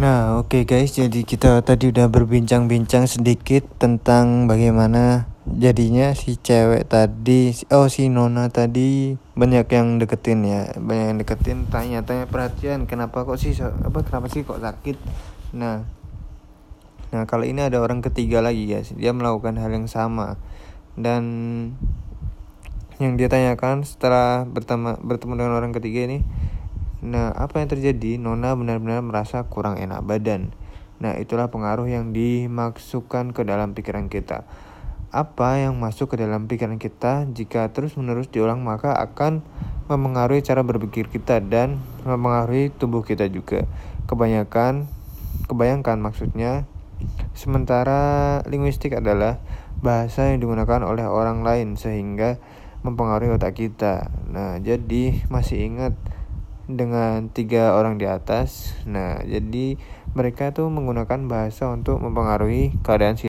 Nah, oke okay guys, jadi kita tadi udah berbincang-bincang sedikit tentang bagaimana jadinya si cewek tadi, oh si Nona tadi banyak yang deketin ya, banyak yang deketin, tanya-tanya perhatian, kenapa kok sih, apa kenapa sih kok sakit? Nah, nah kalau ini ada orang ketiga lagi guys, dia melakukan hal yang sama dan yang dia tanyakan setelah bertemu bertemu dengan orang ketiga ini Nah, apa yang terjadi? Nona benar-benar merasa kurang enak badan. Nah, itulah pengaruh yang dimaksudkan ke dalam pikiran kita. Apa yang masuk ke dalam pikiran kita jika terus-menerus diulang maka akan mempengaruhi cara berpikir kita dan mempengaruhi tubuh kita juga. Kebanyakan kebayangkan maksudnya sementara linguistik adalah bahasa yang digunakan oleh orang lain sehingga mempengaruhi otak kita. Nah, jadi masih ingat dengan tiga orang di atas. Nah, jadi mereka tuh menggunakan bahasa untuk mempengaruhi keadaan